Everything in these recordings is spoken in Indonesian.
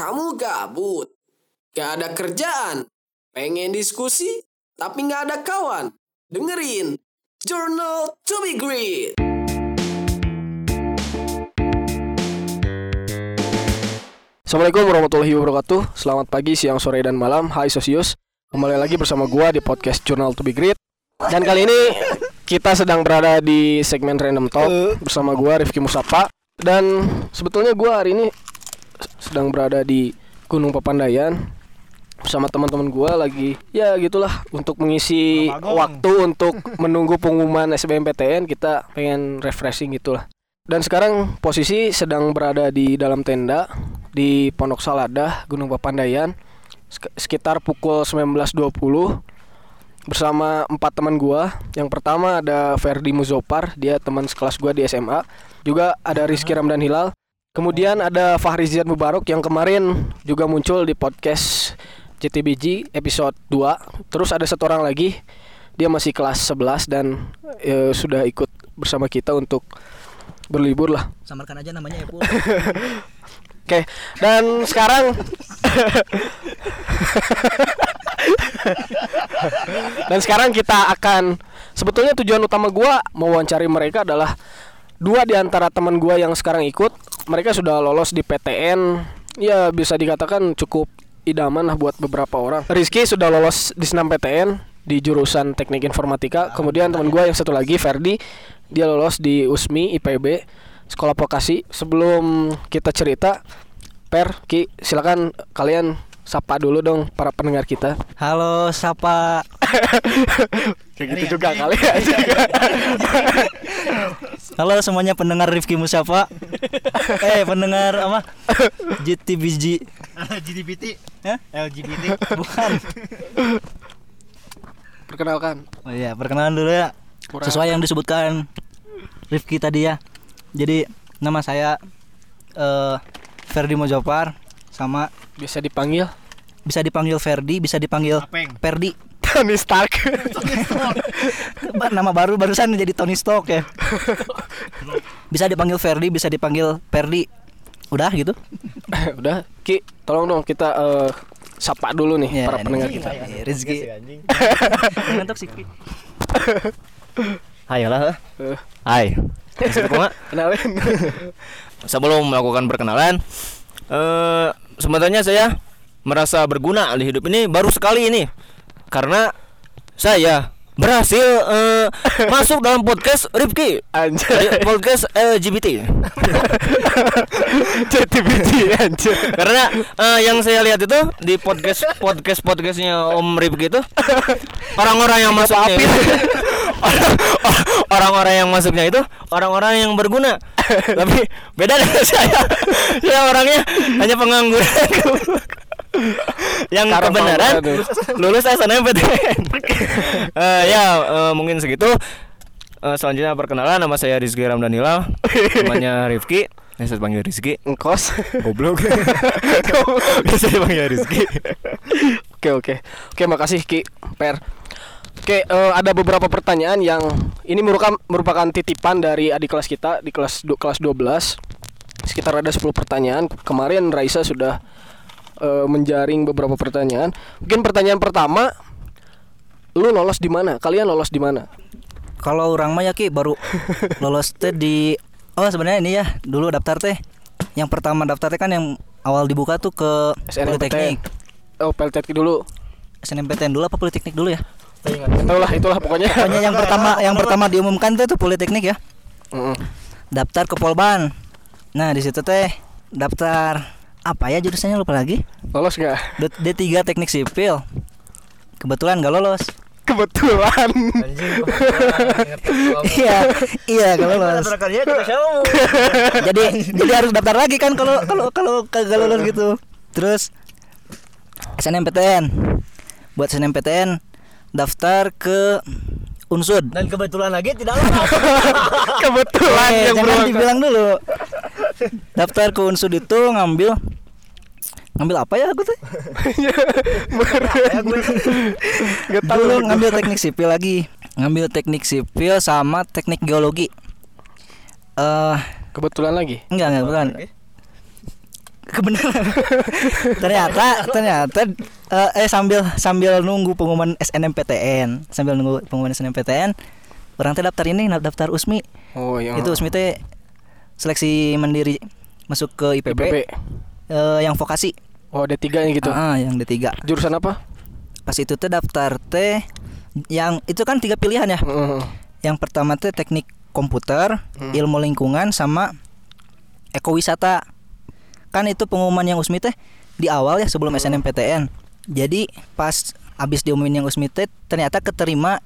Kamu gabut? Gak ada kerjaan? Pengen diskusi? Tapi gak ada kawan? Dengerin Journal to be Great. Assalamualaikum warahmatullahi wabarakatuh Selamat pagi, siang, sore, dan malam Hai Sosius Kembali lagi bersama gua di podcast Journal to be Great Dan kali ini kita sedang berada di segmen Random Talk Bersama gua Rifki Musapa Dan sebetulnya gua hari ini sedang berada di Gunung Papandayan Bersama teman-teman gua lagi Ya gitulah Untuk mengisi waktu untuk menunggu pengumuman SBMPTN Kita pengen refreshing gitulah dan sekarang posisi sedang berada di dalam tenda di Pondok Saladah, Gunung Papandayan sek- sekitar pukul 19.20 bersama empat teman gua. Yang pertama ada Ferdi Muzopar, dia teman sekelas gua di SMA. Juga ada Rizky Ramdan Hilal. Kemudian ada Fahri Ziad Mubarok yang kemarin juga muncul di podcast JTBG episode 2. Terus ada satu orang lagi, dia masih kelas 11 dan eh, sudah ikut bersama kita untuk berlibur lah. Samarkan aja namanya ya. Oke, dan sekarang dan sekarang kita akan sebetulnya tujuan utama gua mewawancari mereka adalah dua di antara teman gua yang sekarang ikut, mereka sudah lolos di PTN. Ya bisa dikatakan cukup idaman lah buat beberapa orang. Rizky sudah lolos di senam PTN di jurusan Teknik Informatika. Kemudian teman gua yang satu lagi Ferdi, dia lolos di USMI IPB Sekolah Vokasi. Sebelum kita cerita, Per, Ki, silakan kalian sapa dulu dong para pendengar kita. Halo, Sapa. Kayak gitu juga kali ya. Halo semuanya pendengar Rifki Musyafa. eh, pendengar apa? GTBG. LGBT Hah? LGBT Bukan. Perkenalkan. Oh iya, perkenalan dulu ya. Sesuai yang disebutkan Rifki tadi ya. Jadi nama saya eh Ferdi Mojopar sama Bisa dipanggil bisa dipanggil Ferdi, bisa dipanggil Apeng. Perdi. Tony Stark. Ba- Nama baru barusan jadi Tony Stark ya. Bisa dipanggil Ferdi, bisa dipanggil Perdi. Udah gitu? Udah, Ki, tolong dong kita eh, sapa dulu nih Ya, para ini. pendengar kita. Iya, Rizky. Ngantuk sih. Ki. Hai lah. Eh, Hai. Sebelum, kenalin. sebelum melakukan perkenalan, eh sebenarnya saya merasa berguna di hidup ini baru sekali ini karena saya berhasil eh, masuk dalam podcast Rifki. Anjay. Di podcast LGBT JTBT anjir. karena eh, yang saya lihat itu di podcast podcast podcastnya Om Rifki itu orang-orang yang masuknya itu. orang-orang yang masuknya itu orang-orang yang berguna. Tapi beda dengan saya. Saya orangnya hanya pengangguran yang Karena kebenaran lulus SNMPTN Eh, ya eh, mungkin segitu. Eh, selanjutnya perkenalan nama saya Rizky Ramdanila namanya Rifki. Biasa dipanggil Rizky. Engkos. Goblok. Biasa dipanggil Rizky. Oke oke. Oke makasih Ki. Per. Oke eh, ada beberapa pertanyaan yang ini merupakan merupakan titipan dari adik kelas kita di kelas du- kelas 12 sekitar ada 10 pertanyaan. Kemarin Raisa sudah eh, menjaring beberapa pertanyaan. Mungkin pertanyaan pertama lu lolos di mana? Kalian lolos di mana? Kalau orang mah ya Ki baru lolos teh di Oh sebenarnya ini ya dulu daftar teh. Yang pertama daftar teh kan yang awal dibuka tuh ke. Politeknik. Oh Peltek dulu. SNMPTN dulu apa Politeknik dulu ya? Itulah itulah pokoknya. Pokoknya yang pertama yang pertama diumumkan tuh tuh Politeknik ya. Mm-mm. daftar ke Polban. Nah di situ teh daftar apa ya jurusannya lupa lagi? Lolos nggak? D- D3 Teknik Sipil. Kebetulan gak lolos. Kebetulan. Iya Iya gak lolos. jadi jadi harus daftar lagi kan kalau kalau kalau kagak lulus gitu. Terus SNMPTN. Buat SNMPTN daftar ke Unsud. Dan kebetulan lagi tidak lama kebetulan Eh, yang jangan berulang dibilang dulu. Daftar ke Unsud itu ngambil ngambil apa ya aku tuh? Nggak tahu dulu aku. ngambil teknik sipil lagi. Ngambil teknik sipil sama teknik geologi. Eh kebetulan lagi? enggak enggak bukan. Kebenaran. Ternyata ternyata eh, eh sambil sambil nunggu pengumuman SNMPTN sambil nunggu pengumuman SNMPTN orang teh daftar ini daftar USMI Oh, yang itu USMI teh seleksi mandiri masuk ke IPB, PBB. eh, yang vokasi Oh, D3 nya gitu. ah yang D3 Jurusan apa? pas itu teh daftar teh yang itu kan tiga pilihan ya Heeh. yang pertama teh teknik komputer Hmm. ilmu lingkungan sama ekowisata kan itu pengumuman yang USMI teh di awal ya sebelum SNMPTN jadi pas abis diumumin yang USMI teh ternyata keterima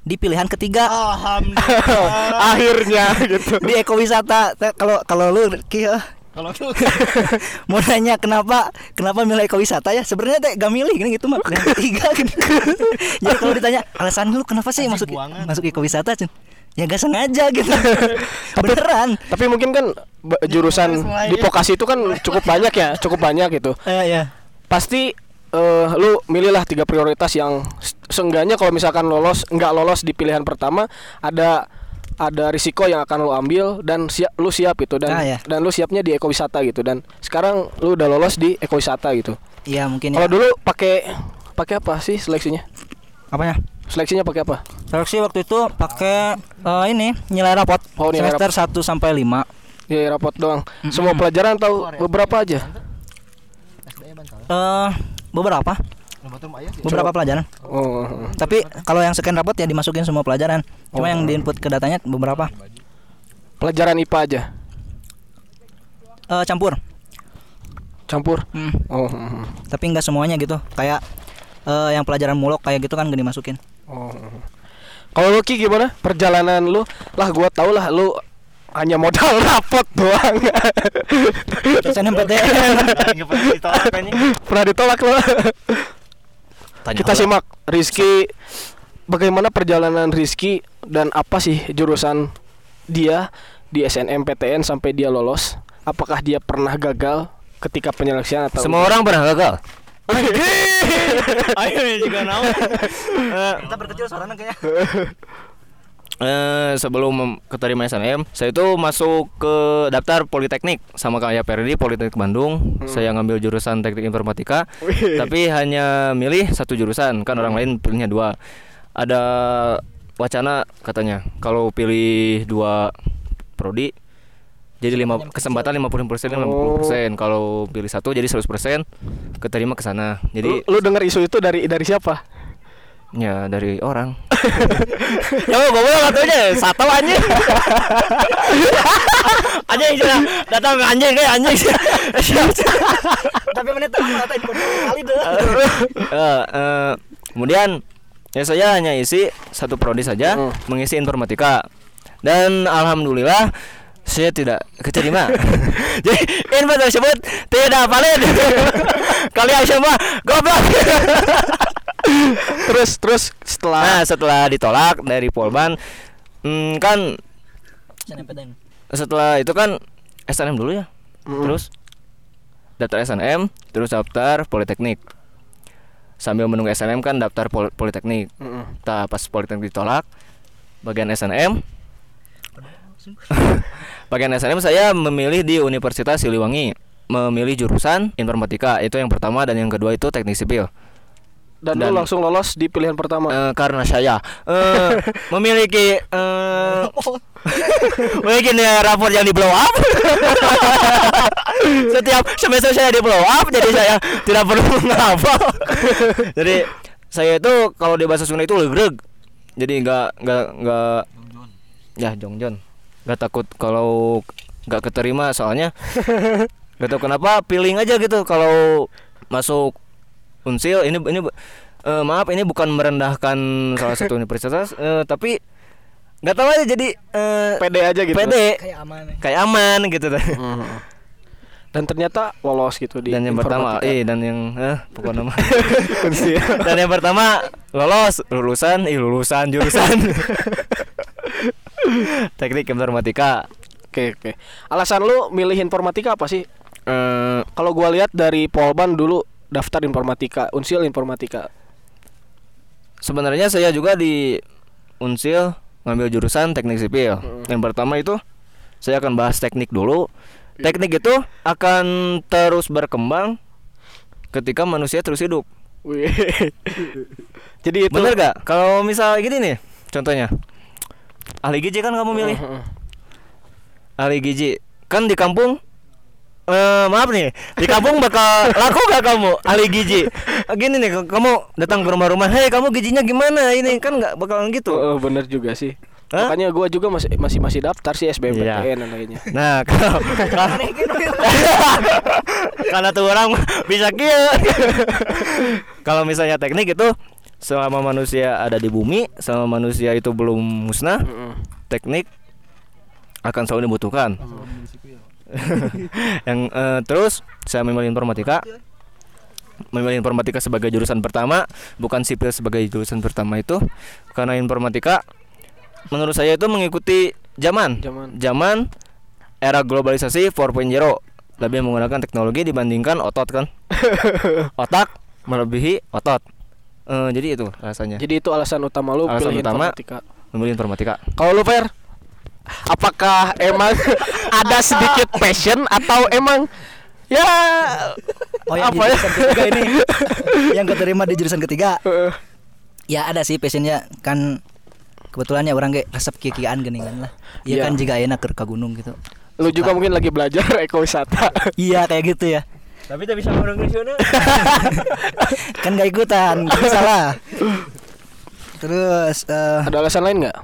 di pilihan ketiga Akhirnya gitu. di ekowisata Teh, kalau kalau lu Ki, eh, Kalau lu mau nanya kenapa kenapa milih ekowisata ya sebenarnya teh gak milih gini gitu mah pilihan ketiga gitu. jadi kalau ditanya alasan lu kenapa sih masuk buangan. masuk ekowisata Cun? ya gak sengaja gitu beneran Tapi mungkin kan jurusan di vokasi itu kan cukup banyak ya, cukup banyak gitu. ya ya Pasti eh, lu milihlah tiga prioritas yang se- seenggaknya kalau misalkan lolos nggak lolos di pilihan pertama ada ada risiko yang akan lu ambil dan siap lu siap gitu dan Ah, ya. dan lu siapnya di ekowisata gitu dan sekarang lu udah lolos di ekowisata gitu. Iya mungkin ya. Kalau dulu pakai pakai apa sih seleksinya? Apanya? Seleksinya pakai apa? Seleksi waktu itu pakai eh, ini nilai rapot Oh, nilai semester 1 sampai 5. Ya rapot doang. Semua pelajaran atau beberapa aja? Eh beberapa beberapa pelajaran. Oh. Tapi kalau yang scan rapot ya dimasukin semua pelajaran. Cuma Oh. yang diinput ke datanya beberapa. Pelajaran IPA aja. Eh campur. Campur. Hmm. Oh. hmm, hmm. Tapi nggak semuanya gitu. Kayak eh yang pelajaran mulok kayak gitu kan gak dimasukin. Oh. Kalau lu Ki gimana? Perjalanan lu lah gua tau lah lu hanya modal rapot doang. SNMPTN. Pernah ditolak anjing. Lo. Kita simak Rizky bagaimana perjalanan Rizky dan apa sih jurusan dia di SNMPTN sampai dia lolos? Apakah dia pernah gagal ketika penyeleksian atau Semua orang pernah gagal. Ayo juga naon. Kita berkecil suaranya kayaknya. Eh, sebelum keterima SNM, saya itu masuk ke daftar Politeknik sama kayak Perdi Politeknik Bandung. Saya ngambil jurusan Teknik Informatika, tapi hanya milih satu jurusan. Kan orang lain pilihnya dua. Ada wacana katanya kalau pilih dua prodi jadi lima kesempatan 50 persen 50 persen kalau pilih satu jadi 100 persen keterima ke sana lu, jadi lu dengar isu itu dari dari siapa? Ya dari orang. Ya gue bilang katanya satu anjing. Anjing sudah. Datang anjing kayak anjing. Tapi menit tahu ngatain kali deh. Eh, kemudian ya saya hanya isi satu prodi saja Hmm. mengisi informatika. Dan alhamdulillah saya tidak keterima. Jadi info tersebut tidak valid. Kalian semua goblok terus terus setelah nah setelah ditolak dari Polban hmm, kan SNMPTN. setelah itu kan SNM dulu ya Mm. terus daftar SNM terus daftar Politeknik sambil menunggu SNM kan daftar pol- Politeknik Mm-mm. Nah, pas Politeknik ditolak bagian SNM bagian SNM saya memilih di Universitas Siliwangi memilih jurusan informatika itu yang pertama dan yang kedua itu teknik sipil dan, lu dan- langsung lolos di pilihan pertama. Eh, karena saya eh, memiliki eh, memiliki nilai rapor yang di blow up. Setiap semester saya di blow up jadi saya tidak perlu menghafal jadi saya itu kalau di bahasa Sunda itu legreg. Jadi nggak nggak nggak ya jongjon nggak takut kalau nggak keterima soalnya nggak tahu kenapa feeling aja gitu kalau masuk unsil ini ini eh, maaf ini bukan merendahkan salah satu universitas eh, tapi nggak tahu aja jadi eh, pede aja gitu. pede Kayak aman. kayak aman gitu Mhm. Dan ternyata lolos gitu di dan yang pertama eh dan yang eh pokoknya nama dan yang pertama lolos lulusan ih lulusan jurusan teknik informatika Oke oke. Alasan lu milih informatika apa sih? eh Kalau gua lihat dari Polban dulu daftar informatika, Unsil informatika. sebenarnya saya juga di Unsil ngambil jurusan teknik sipil. Yang pertama itu saya akan bahas teknik dulu teknik itu akan terus berkembang ketika manusia terus hidup. Jadi itu Bener gak? Kalau misal gini nih, contohnya ahli gizi kan kamu milih Heeh. ahli gizi kan di kampung eh maaf nih di kampung bakal laku gak kamu ahli gizi gini nih kamu datang ke rumah-rumah hei kamu gizinya gimana ini kan nggak bakalan gitu Oh, bener juga sih. Hah? Makanya gua juga masih masih masih daftar sih SBMPTN Iya. kayaknya. nah kalau karena tuh orang bisa kia kalau misalnya teknik itu selama manusia ada di bumi selama manusia itu belum musnah Heeh. teknik akan selalu dibutuhkan. yang eh, terus saya memilih informatika. Memilih informatika sebagai jurusan pertama, bukan sipil sebagai jurusan pertama itu karena informatika menurut saya itu mengikuti zaman. Zaman. Zaman era globalisasi 4.0 lebih menggunakan teknologi dibandingkan otot kan. Otak melebihi otot. Eh, jadi itu rasanya. Jadi itu alasan utama lu Alasan pilih utama. informatika. Memilih informatika. Kalau lu Fer, apakah emang ada sedikit passion atau emang ya Oh yang apa di ya? jurusan ketiga ini Yang keterima di jurusan ketiga Heeh. Ya ada sih passionnya Kan Kebetulannya orang kayak resep kikian gini kan lah Iya. Iya kan jika enak ke, ke gunung gitu lu juga mungkin lagi belajar ekowisata. Iya kayak gitu ya Tapi tak bisa orang Kan gak ikutan Gak salah Terus eh, Ada alasan lain nggak?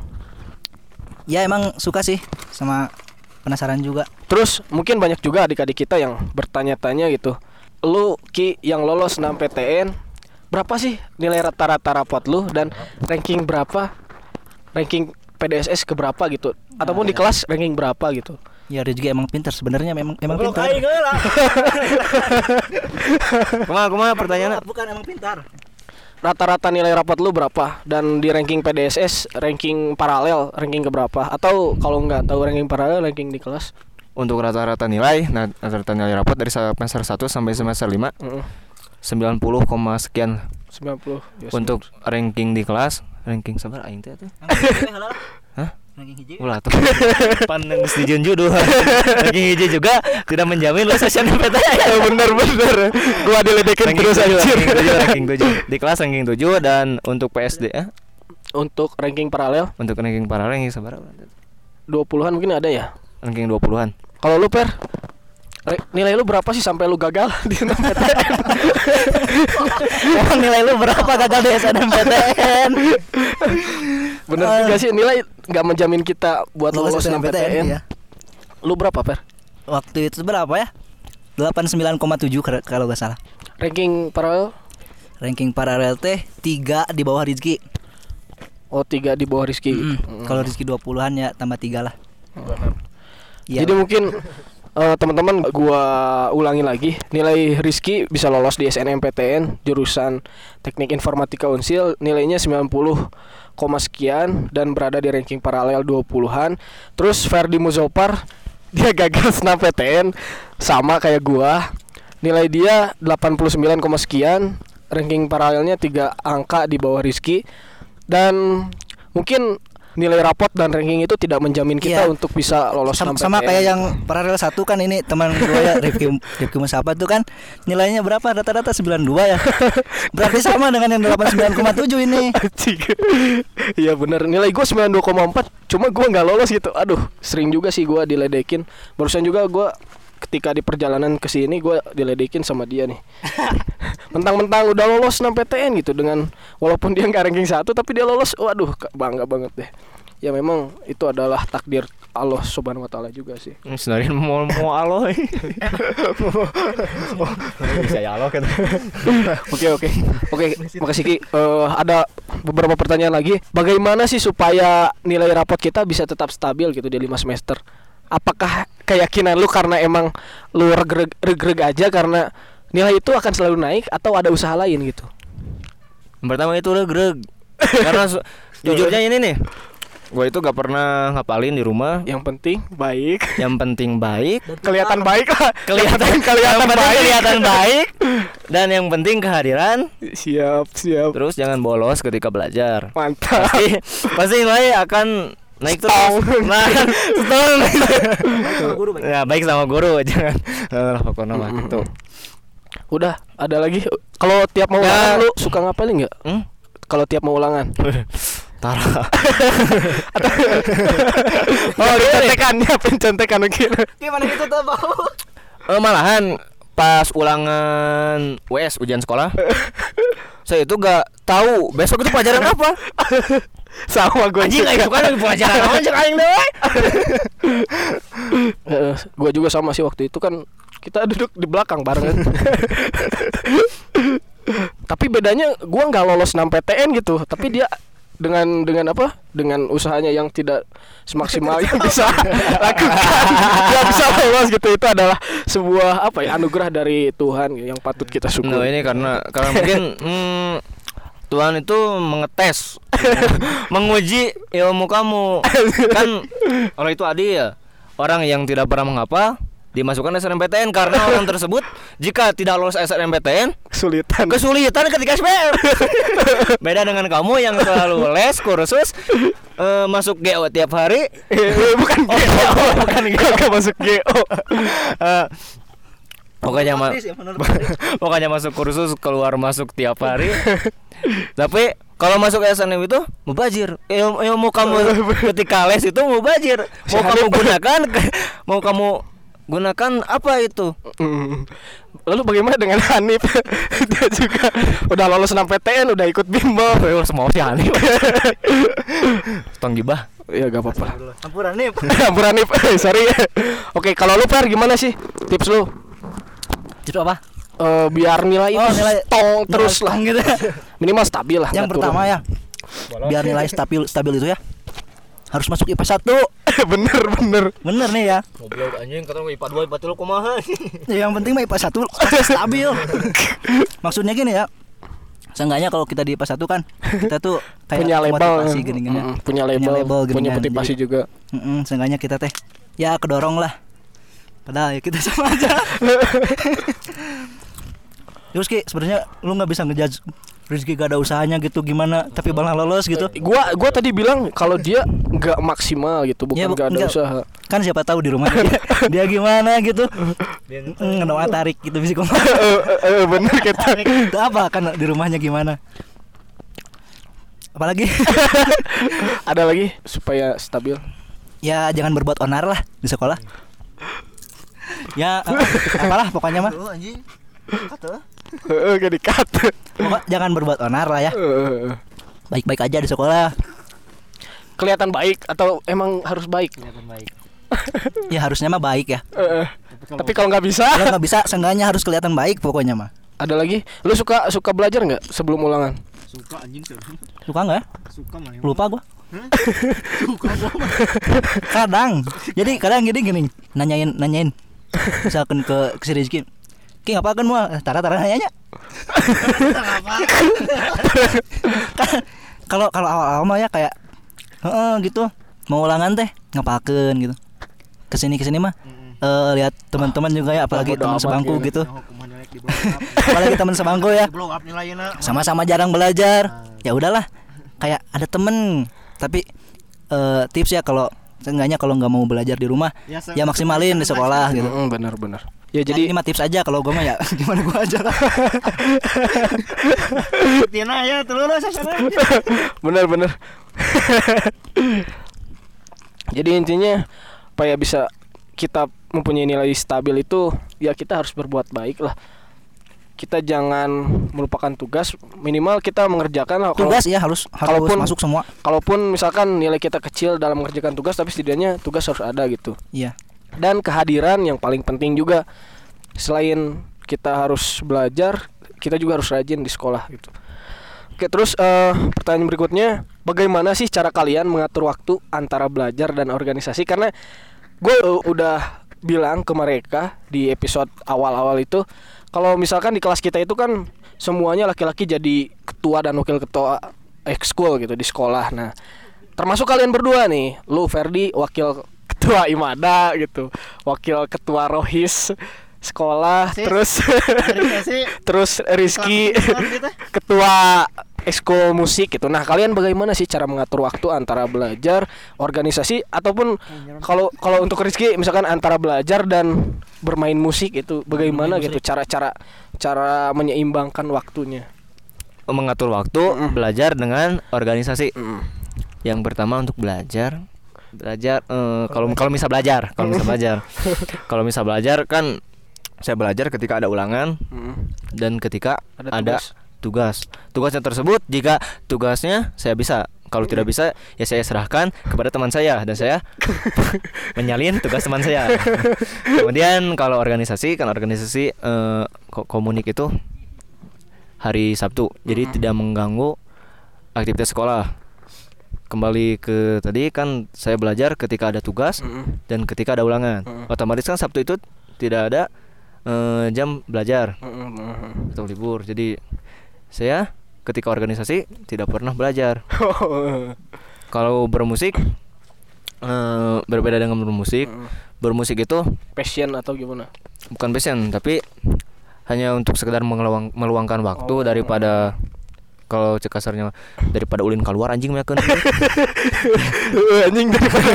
Ya emang suka sih Sama penasaran juga Terus mungkin banyak juga adik-adik kita yang bertanya-tanya gitu. Lu Ki yang lolos 6 PTN berapa sih nilai rata-rata rapot lu dan ranking berapa? Ranking PDSS ke berapa gitu? Ataupun di kelas ranking berapa gitu? Ya dia juga emang pintar sebenarnya memang emang Belum pintar aing lah. Kumaha kumaha pertanyaannya? Bukan emang pintar Rata-rata nilai rapot lu berapa? Dan di ranking PDSS ranking paralel ranking ke berapa? Atau kalau nggak tahu ranking paralel ranking di kelas? Untuk rata-rata nilai, nah rata-rata nilai rapot dari semester 1 sampai semester 5 Heeh. 90, koma sekian 90. Ya, untuk ranking di kelas, ranking sabar aing teh Ulah tuh. Pandang setujuan judul. ranking hiji juga tidak menjamin lulus SNMPTN. Ya bener bener. Gua diledekin terus aja. ranking 7, ranking 7. Di kelas ranking 7 dan untuk PSD eh? Untuk ranking paralel untuk ranking paralel ranking sabar 20-an mungkin ada ya? ranking 20-an. Kalau lu per re- nilai lu berapa sih sampai lu gagal di SNMPTN? Emang nilai lu berapa gagal di SNMPTN Bener juga sih nilai nggak menjamin kita buat lolos, SNMPTN. ya. Lu berapa per? Waktu itu berapa ya 89,7 kar- kalau gak salah Ranking paralel? Ranking paralel teh 3 di bawah Rizky Oh tiga di bawah Rizky. Mm, Mm. Kalau Rizky 20-an ya tambah 3 lah Iya. Jadi mungkin eh, teman-teman gua ulangi lagi nilai Rizky bisa lolos di SNMPTN jurusan Teknik Informatika Unsil nilainya 90 koma sekian dan berada di ranking paralel 20-an. Terus Ferdi Muzopar dia gagal senam PTN sama kayak gua. Nilai dia 89 koma sekian, ranking paralelnya 3 angka di bawah Rizky dan mungkin nilai rapot dan ranking itu tidak menjamin kita Iya. untuk bisa lolos sama, 6 sama kayak yang paralel satu kan ini teman gue ya Rifki Rifki Musapa tuh kan nilainya berapa? Rata-rata 92 ya. Berarti sama dengan yang 89,7 ini. Iya bener Nilai gue 92,4 Cuma gue nggak lolos gitu. Aduh sering juga sih gue diledekin. Barusan juga gue ketika di perjalanan ke sini gue diledekin sama dia nih mentang-mentang udah lolos 6 PTN gitu dengan walaupun dia nggak ranking satu tapi dia lolos waduh bangga banget deh ya memang itu adalah takdir Allah subhanahu wa taala juga sih Ini sebenarnya mau mau aloy. Bisa ya aloy kan. Oke oke oke makasih Ki. Eh, ada beberapa pertanyaan lagi. Bagaimana sih supaya nilai rapot kita bisa tetap stabil gitu di 5 semester? Apakah keyakinan lu karena emang lu regreg, regreg aja karena nilai itu akan selalu naik atau ada usaha lain gitu? Yang pertama itu udah greg. Karena jujurnya ini nih. Gue itu gak pernah ngapalin di rumah. Yang penting baik. Yang penting baik. kelihatan baik lah. Kelihatan kelihatan yang baik. kelihatan baik. Dan yang penting kehadiran. Siap siap. Terus jangan bolos ketika belajar. Mantap. Pasti pasti nilai akan naik terus nah stong ya baik sama guru jangan lah pokoknya mah gitu Udah, ada lagi. Kalau tiap mau Ya. ulangan lu suka ngapain nggak? hmm? Kalau tiap mau ulangan. Tara Oh, contekan ya, pencontekan mungkin. Gimana gitu tuh bau? Eh, malahan pas ulangan WS ujian sekolah saya itu gak tahu besok itu pelajaran apa Sama gue anjing aing bukan lagi pelajaran apa cek aing deh gue juga sama sih waktu itu kan kita duduk di belakang barengan. tapi bedanya gue nggak lolos 6 PTN gitu, tapi dia dengan dengan apa? Dengan usahanya yang tidak semaksimal yang bisa lakukan, dia bisa lolos gitu. Itu adalah sebuah apa ya anugerah dari Tuhan yang patut kita Nah syukuri. ini karena karena mungkin hmm, Tuhan itu mengetes menguji ilmu kamu. Kan kalau itu adil. Orang yang tidak pernah menghafal dimasukkan SNMPTN karena orang tersebut jika tidak lolos SNMPTN Kesulitan. kesulitan ketika SPM beda dengan kamu yang selalu les kursus eh, masuk GO tiap hari. Eh, bukan Oh, GO, bukan Gua nggak masuk GO. Eh, pokoknya ma- ya, pokoknya masuk kursus keluar masuk tiap hari tapi kalau masuk SNM itu mubazir ilmu, ilmu kamu ketika les itu mubazir mau kamu gunakan mau kamu gunakan apa itu. Lalu bagaimana dengan Hanif? Dia juga udah lolos 6 PTN, udah ikut bimbel. Harus mau sih Hanif Tong gibah Ya gak apa-apa. Ampuran nih. Ampun Hanif, sorry. Oke, kalau lu Per gimana sih tips lu? Tips apa? Eh, biar nilai itu Oh, nilai- stong terus lah. gitu. Minimal stabil lah. Yang pertama turun. ya, biar nilai stabil stabil itu ya harus masuk IPA 1 bener bener. Bener nih ya Goblok anjing kata IPA 2 IPA 3 kumaha Ya, Yang penting mah IPA 1 stabil Maksudnya gini ya Seenggaknya kalau kita di IPA 1 kan Kita tuh kayak punya label, motivasi gini-gini Mm, punya label, punya gini-gini. motivasi Jadi, juga. mm-mm, Seenggaknya kita teh Ya kedorong lah Padahal ya kita sama aja. Terus Ki sebenarnya lu nggak bisa ngejudge Rizky gak ada usahanya gitu gimana? Tapi malah lolos gitu. Gua gua tadi bilang kalau dia nggak maksimal gitu, bukan Ya, nggak ada enggak. usaha. kan siapa tahu di rumah dia, dia gimana gitu? Mm, ngedoa tarik gitu bisa kok Eh, eh, eh, bener kita. itu apa? Kan di rumahnya gimana? Apalagi? Ada lagi supaya stabil. ya jangan berbuat onar lah di sekolah ya apa- apalah pokoknya mah. Heeh, gak dikat. Pokok jangan berbuat onar lah ya. Eh, baik-baik aja di sekolah. Kelihatan baik atau emang harus baik? ya harusnya mah baik ya. Eh, tapi kalau nggak bisa, kalau nggak bisa seenggaknya harus kelihatan baik pokoknya mah. Ada lagi. Lu suka suka belajar nggak sebelum ulangan? Suka anjing serius. suka nggak? Ya? Suka mah. lupa gua. Kadang. Jadi kadang gini gini. Nanyain nanyain misalkan ke ke si Rizky Ki ngapa kan mau tara tara nanya kalau kalau awal awal mah ya kayak Heeh gitu mau ulangan teh ngapaken gitu. Ke sini ke sini mah eh, lihat teman-teman juga ya apalagi teman sebangku gitu. gitu apalagi teman sebangku ya. Nilainya. sama-sama jarang belajar. Ya udahlah kayak ada temen. Tapi eh, tips ya kalau seenggaknya kalau nggak mau belajar di rumah Ya, ya maksimalin di sekolah gitu Mm, benar-benar. Ya jadi jadi ini mah tips aja kalau gue mah ya gimana gue aja lah Tina ya telurus sana. benar-benar. jadi intinya supaya bisa kita mempunyai nilai stabil itu ya kita harus berbuat baik lah. Kita jangan melupakan tugas, minimal kita mengerjakan lah. Kalau- tugas ya harus harus kalaupun- masuk semua. Kalaupun misalkan nilai kita kecil dalam mengerjakan tugas tapi setidaknya tugas harus ada gitu. iya. Dan kehadiran yang paling penting juga selain kita harus belajar kita juga harus rajin di sekolah gitu. Oke terus eh, pertanyaan berikutnya bagaimana sih cara kalian mengatur waktu antara belajar dan organisasi? Karena gue udah bilang ke mereka di episode awal-awal itu kalau misalkan di kelas kita itu kan semuanya laki-laki jadi ketua dan wakil ketua ekskul gitu di sekolah. Nah termasuk kalian berdua nih lu Ferdi wakil ketua Imada gitu wakil ketua Rohis sekolah terus terus Rizky ketua ketua ekskul musik gitu. Nah, kalian bagaimana sih cara mengatur waktu antara belajar, organisasi ataupun kalau kalau untuk Rizky misalkan antara belajar dan bermain musik itu bagaimana gitu cara-cara cara menyeimbangkan waktunya. mengatur waktu belajar dengan organisasi. Yang pertama untuk belajar belajar eh, kalau kalau misal belajar kalau misal belajar. Kalau misal belajar kan saya belajar ketika ada ulangan dan ketika Ada ada, tugas. tugasnya tersebut jika tugasnya saya bisa. Kalau tidak bisa ya saya serahkan kepada teman saya dan saya menyalin tugas teman saya. Kemudian kalau organisasi kan organisasi eh, ko- komunik itu hari Sabtu. Jadi tidak mengganggu aktivitas sekolah. Kembali ke tadi kan saya belajar ketika ada tugas dan ketika ada ulangan. Otomatis kan Sabtu itu tidak ada eh, jam belajar. Atau libur. Jadi saya ketika organisasi tidak pernah belajar. Kalau bermusik eh, berbeda dengan bermusik bermusik itu Passion atau gimana? bukan passion tapi hanya untuk sekedar mengeluang, meluangkan waktu Oh. daripada kalau cek kasarnya daripada ulin keluar anjing meyakan Anjing daripada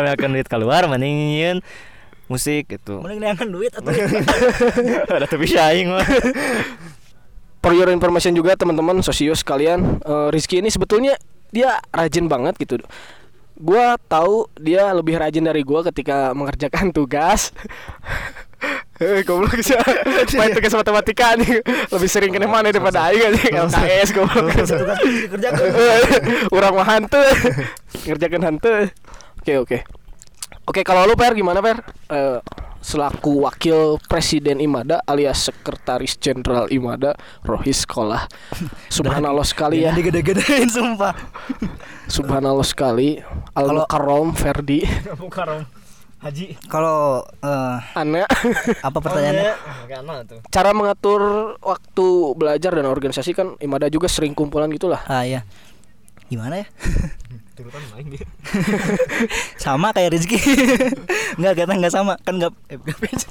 meyakan duit. Keluar mending nyieun musik gitu. Mending neangan duit atau ada tuh bisa aing mah For your information juga teman-teman sosius kalian eh, Rizky ini sebetulnya dia rajin banget gitu Gua tahu dia lebih rajin dari gua ketika mengerjakan tugas Eh, goblok sih. Main tugas matematika nih lebih sering kena mana daripada aing anjing LKS goblok. Urang mah hantu. Ngerjakan hantu. Oke, oke. Oke, kalau lu Per gimana Per? Eh, selaku wakil presiden IMADA alias sekretaris jenderal IMADA Rohis Sekolah. Subhanallah sekali ya. digede-gedein sumpah. Subhanallah sekali. Al Mukarrom Ferdi. Haji. Kalau eh, Aneh. apa pertanyaannya? Cara mengatur waktu belajar dan organisasi kan IMADA juga sering kumpulan gitulah. Ah ya. Gimana ya? sama kayak Rizky Enggak kata enggak sama Kan enggak eh, enggak beda.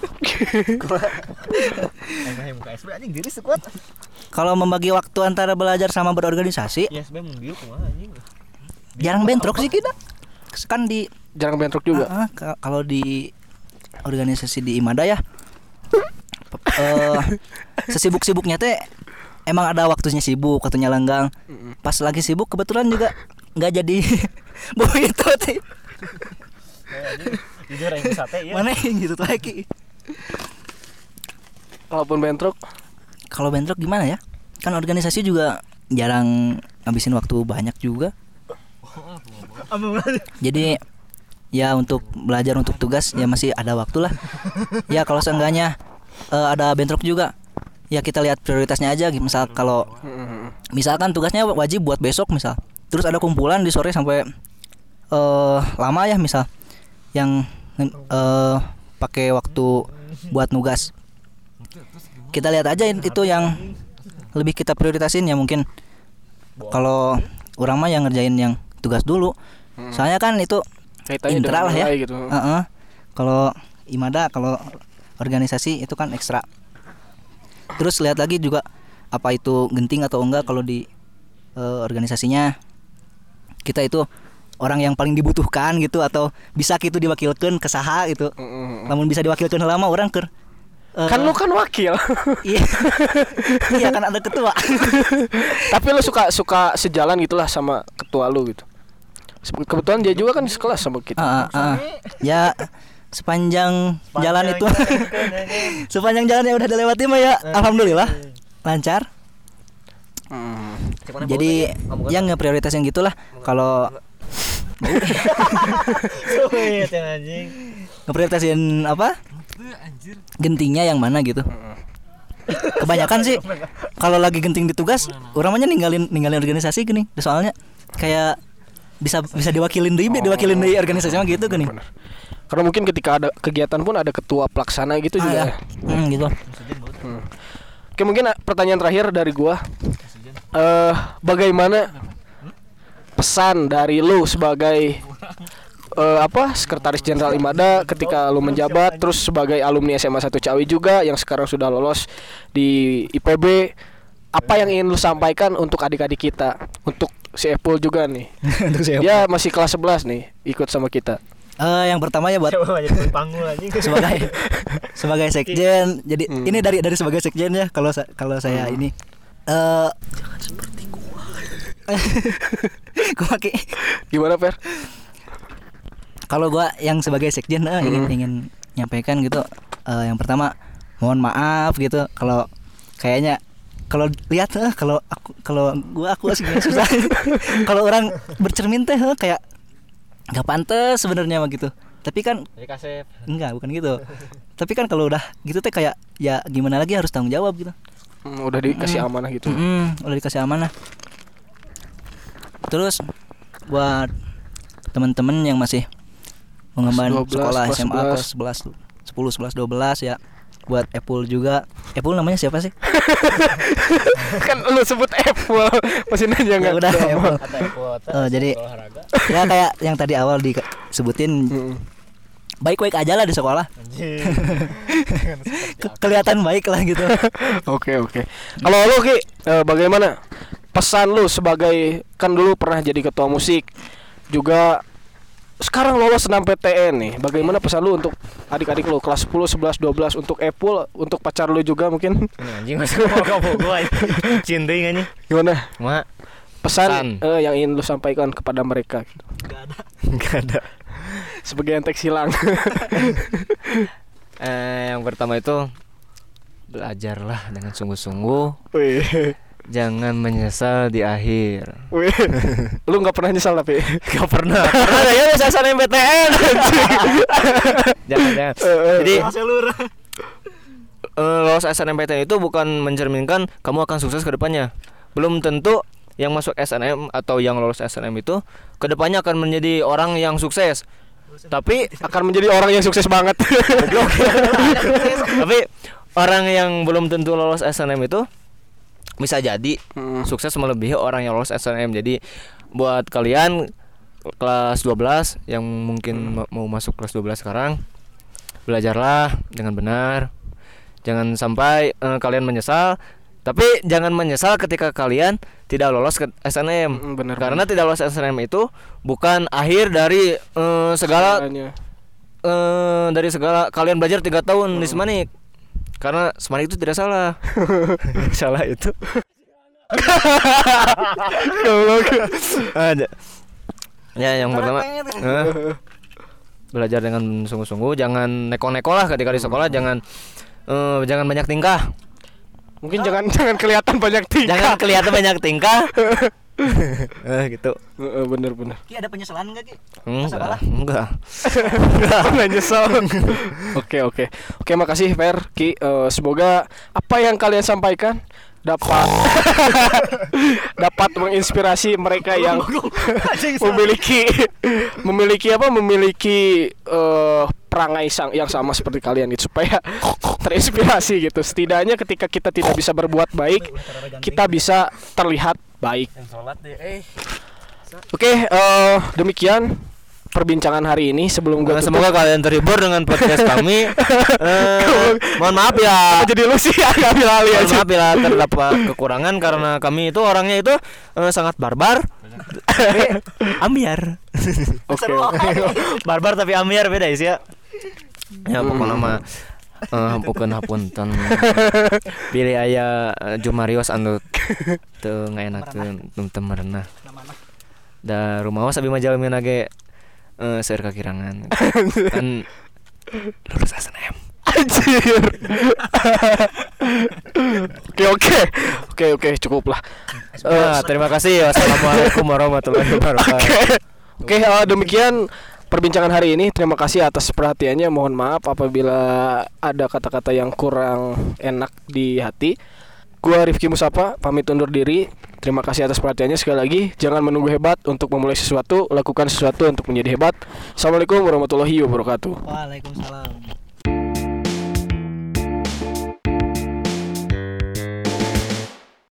Aing muka SB anjing diri sekuat. Kalau membagi waktu antara belajar sama berorganisasi Ya. Jarang bentrok sih kita Kan di Jarang bentrok juga. Ah, ah, ka- Kalau di organisasi di Imada ya eh Sesibuk-sibuknya teh Emang ada waktunya sibuk, waktunya lenggang Pas lagi sibuk kebetulan juga nggak jadi. Begitu teh Jujur aing sate ya. mana yang gitu lagi Walaupun bentrok. Kalau bentrok gimana ya? Kan organisasi juga jarang ngabisin waktu banyak juga. Jadi ya untuk belajar untuk tugas ya masih ada waktu lah. Ya kalau seenggaknya eh, ada bentrok juga ya kita lihat prioritasnya aja. Misal kalau misalkan tugasnya wajib buat besok misal terus ada kumpulan di sore sampai eh lama ya misal. Yang eh pakai waktu buat nugas. Kita lihat aja itu yang lebih kita prioritasin ya mungkin. Kalau orang mah yang ngerjain yang tugas dulu. Soalnya kan itu kaitannya intra lah ya. Gitu. Heeh. kalau imada kalau organisasi itu kan ekstra. Terus lihat lagi juga apa itu genting atau enggak kalau di eh, organisasinya kita itu orang yang paling dibutuhkan gitu atau bisa gitu diwakilkan ke saha gitu. Namun bisa diwakilkan lama orang ker eh, Kan lu kan wakil. iya. Iya kan ada ketua. Tapi lu suka suka sejalan gitulah sama ketua lu gitu. Kebetulan dia juga kan sekelas sama kita. Ah, ah. ya sepanjang jalan itu. sepanjang jalan yang udah dilewati mah ya alhamdulillah. Lancar jadi yang nggak prioritas yang gitulah kalau anjing. ngeprioritasin apa? Gentingnya yang mana gitu. Kebanyakan sih kalau lagi genting di tugas orang mah ninggalin ninggalin organisasi gini. Soalnya kayak bisa bisa diwakilin di diwakilin di organisasi mah gitu gini. Karena mungkin ketika ada kegiatan pun ada ketua pelaksana gitu Ah, juga. ya. ya. Hmm, gitu. Oke mungkin ah, pertanyaan terakhir dari gua. Eh bagaimana pesan dari lu sebagai eh, apa sekretaris jenderal Imada ketika lu menjabat terus sebagai alumni SMA 1 Cawi juga yang sekarang sudah lolos di IPB apa yang ingin lu sampaikan untuk adik-adik kita untuk si Apple juga nih? Untuk dia masih kelas 11 nih ikut sama kita. Eh, yang pertama ya buat sebagai sebagai sekjen. Jadi Hmm. ini dari dari sebagai sekjen ya kalau sa- kalau saya ini eh gua. Pakai. Gimana Per? kalau gua yang sebagai sekjen eh, ingin Hmm. ingin nyampaikan gitu eh, yang pertama mohon maaf gitu. Kalau kayaknya kalau lihat eh, kalau aku kalau gua aku asli susah. Kalau orang bercermin teh eh, kayak nggak pantas sebenarnya mah gitu. Tapi kan enggak bukan gitu. Tapi kan kalau udah gitu teh kayak ya gimana lagi harus tanggung jawab gitu Hmm, udah dikasih amanah gitu Mm-mm, udah dikasih amanah. Terus buat teman-teman yang masih mengemban 12, sekolah kelas SMA kelas 11 10 11 12 ya buat Apple juga Apple namanya siapa sih? kan lu sebut Apple masih nanya ya nggak udah sama. Apple. Kuota. Oh, jadi ya kayak yang tadi awal disebutin Hmm. Baik-baik aja lah di sekolah. Ke- kelihatan baik lah gitu. Oke oke. Kalau lu Ki, eh, bagaimana pesan lu sebagai kan dulu pernah jadi ketua musik juga sekarang lolos 6 PTN nih. Bagaimana pesan lu untuk adik-adik lu kelas 10, 11, 12 untuk Apple, untuk pacar lu juga mungkin? Anjing masuk mau kamu gua anjing. Gimana? Mak. Pesan Pesan. eh, yang ingin lu sampaikan kepada mereka gitu. Enggak ada. Sebagai antek silang. Eh, yang pertama itu belajarlah dengan sungguh-sungguh, jangan menyesal di akhir. Wih. Lu nggak pernah nyesal tapi. Gak pernah. Pernah saya bisa SNMPTN. jangan jangan. Eh, eh. Jadi eh, lolos SNMPTN itu bukan mencerminkan kamu akan sukses ke depannya. Belum tentu yang masuk SNM atau yang lolos SNM itu ke depannya akan menjadi orang yang sukses. Tapi akan menjadi orang yang sukses banget. tapi orang yang belum tentu lolos SNM itu bisa jadi Hmm. sukses melebihi orang yang lolos SNM. Jadi buat kalian kelas 12 yang mungkin ma- mau masuk kelas 12 sekarang belajarlah dengan benar. Jangan sampai eh, kalian menyesal, tapi jangan menyesal ketika kalian tidak lolos ke SNM. Mm, benar, Karena tidak lolos SNM itu bukan akhir dari eh, segala eh dari segala kalian belajar tiga tahun di Semanik. Karena Semanik itu tidak salah. Salah itu. Ada. Ya yang pertama. Belajar dengan sungguh-sungguh. Jangan neko-neko lah ketika di sekolah. Jangan eh, jangan banyak tingkah Mungkin jangan jangan kelihatan banyak tingkah. jangan kelihatan banyak tingkah eh gitu Heeh, bener bener. Ki ada penyesalan enggak Ki? enggak enggak Nggak nyesel. Oke oke oke makasih Fer Ki. Eh, semoga apa yang kalian sampaikan dapat dapat menginspirasi mereka yang memiliki memiliki apa memiliki eh, perangai sang yang sama seperti kalian itu supaya terinspirasi gitu setidaknya ketika kita tidak bisa berbuat baik kita bisa terlihat baik. Eh. oke eh, demikian perbincangan hari ini sebelum gue Nah, semoga kalian terhibur dengan podcast kami. Eh, mohon maaf ya. jadi lu sih agak ambil alih Mohon aja maaf bila terdapat kekurangan karena kami itu orangnya itu eh, sangat barbar. Ambiar. oke barbar tapi ambiar beda sih ya. Ya pokoknya mah eh bukan hapunten. Pilih aya eh, Jumarios anu teu ngaenakeun tum teu merenah. Da rumaos abi mah jalmi eh seueur kakirangan. Kan lulus SNM. Anjir. Oke oke. Oke oke cukup lah. Ah, terima kasih. Wassalamualaikum warahmatullahi wabarakatuh. Oke eh, demikian perbincangan hari ini. Terima kasih atas perhatiannya. Mohon maaf apabila ada kata-kata yang kurang enak di hati. Gua Rifki Musapa pamit undur diri. Terima kasih atas perhatiannya sekali lagi. Jangan menunggu hebat untuk memulai sesuatu, lakukan sesuatu untuk menjadi hebat. Assalamualaikum warahmatullahi wabarakatuh. Waalaikumsalam.